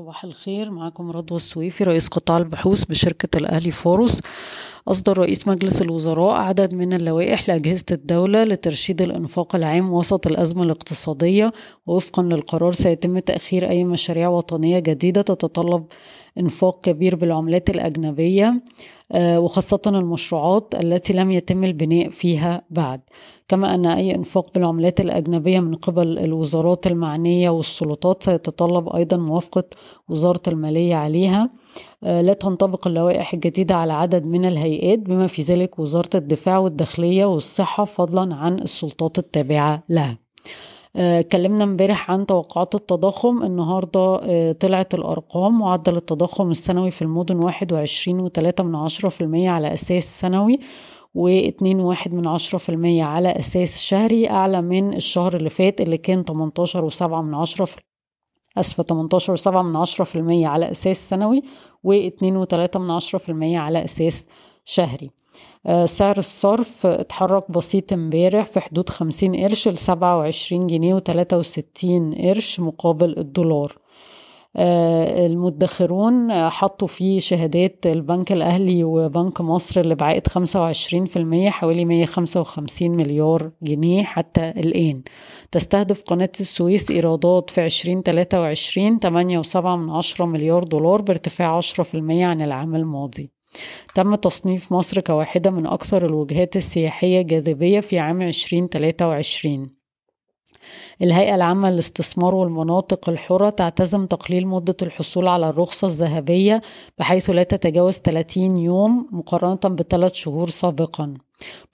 صباح الخير. معكم رضوى السويفي رئيس قطاع البحوث بشركة الأهلي فاروس. أصدر رئيس مجلس الوزراء عدد من اللوائح لأجهزة الدولة لترشيد الإنفاق العام وسط الأزمة الاقتصادية. ووفقا للقرار سيتم تأخير أي مشاريع وطنية جديدة تتطلب إنفاق كبير بالعملات الأجنبية. وخاصة المشروعات التي لم يتم البناء فيها بعد. كما أن أي إنفاق بالعملات الأجنبية من قبل الوزارات المعنية والسلطات سيتطلب أيضا موافقة وزارة المالية عليها. آه، لا تنطبق اللوائح الجديدة على عدد من الهيئات بما في ذلك وزارة الدفاع والداخلية والصحة فضلا عن السلطات التابعة لها. اتكلمنا امبارح عن توقعات التضخم. النهاردة آه، طلعت الأرقام معدل التضخم السنوي في المدن واحد وعشرين وتلاتة من عشرة في المية على أساس سنوي واتنين واحد من عشرة في المية على أساس شهري أعلى من الشهر اللي فات اللي كان تمنتاشر وسبعة من عشرة في أسفة تمنتاشر وسبعة من عشرة في المية على أساس سنوي واتنين وتلاتة من عشرة في المية على أساس شهري. آه، سعر الصرف اتحرك بسيط امبارح في حدود خمسين قرش لسبعة وعشرين جنيه وتلاتة وستين قرش مقابل الدولار. آه، المدخرون حطوا فيه شهادات البنك الأهلي وبنك مصر اللي بعائد خمسة وعشرين في المية حوالي مية خمسة وخمسين مليار جنيه حتى الآن. تستهدف قناة السويس إيرادات في عشرين تلاتة وعشرين تمانية وسبعة من عشرة مليار دولار بارتفاع عشرة في المية عن العام الماضي. تم تصنيف مصر كواحدة من أكثر الوجهات السياحية جاذبية في عام 2023 الهيئة العامة للاستثمار والمناطق الحرة تعتزم تقليل مدة الحصول على الرخصة الذهبية بحيث لا تتجاوز 30 يوم مقارنة بثلاث شهور سابقا.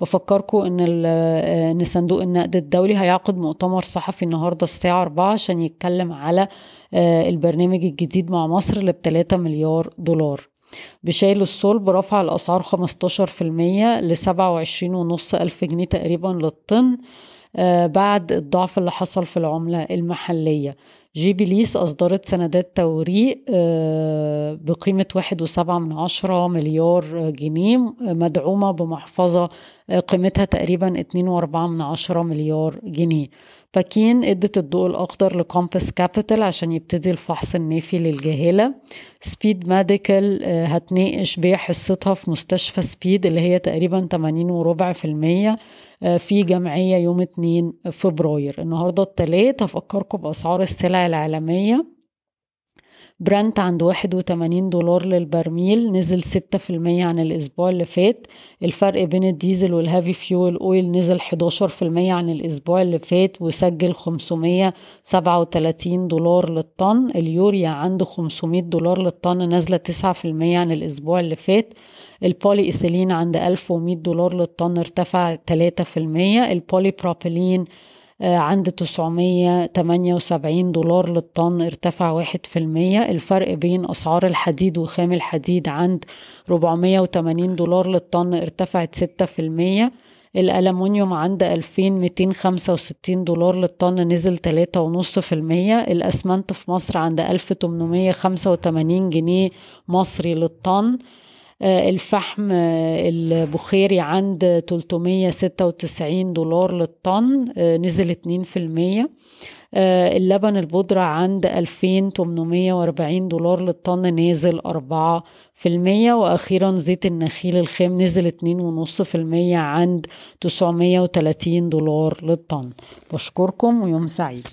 بفكركم إن إن صندوق النقد الدولي هيعقد مؤتمر صحفي النهارده الساعة 4 عشان يتكلم على آه، البرنامج الجديد مع مصر اللي ب 3 مليار دولار. بشايل الصلب رفع الأسعار 15% لسبعة وعشرين ونص ألف جنيه تقريبا للطن آه، بعد الضعف اللي حصل في العملة المحلية. جي بليس أصدرت سندات توريق آه، بقيمة واحد وسبعة من عشرة مليار جنيه مدعومة بمحفظة آه، قيمتها تقريبا اتنين وأربعة من عشرة مليار جنيه. باكين ادت الضوء الأخضر ل Compass Capital عشان يبتدي الفحص النافي للجهالة. Speed Medical هتناقش بيع حصتها في مستشفى Speed اللي هي تقريبا 80 وربع في المية. آه، في جمعية يوم 2 فبراير. النهاردة التلات هفكركم بأسعار السلع العالمية. برنت عند واحد وتمانين دولار للبرميل نزل ستة في المية عن الأسبوع اللي فات. الفرق بين الديزل وال heavy fuel oil نزل حداشر في المية عن الأسبوع اللي فات وسجل خمسمية سبعة وتلاتين دولار للطن. اليوريا عنده خمسمية دولار للطن نازلة تسعة في المية عن الأسبوع اللي فات. البولي إيثيلين عند ألف ومية دولار للطن ارتفع تلاتة في المية. البولي بروبيلين عند 978 دولار للطن ارتفع واحد في المية. الفرق بين أسعار الحديد وخام الحديد عند 480 دولار للطن ارتفعت ستة في المية. الألمونيوم عند 2265 دولار للطن نزل تلاتة ونص في المية. الأسمنت في مصر عند 1885 جنيه مصري للطن. آه، الفحم آه، البخاري عند 396 دولار للطن آه، نزل 2% اللبن البودرة عند 2840 دولار للطن نازل 4% وأخيرا زيت النخيل الخام نزل 2.5% عند 930 دولار للطن. بشكركم ويوم سعيد.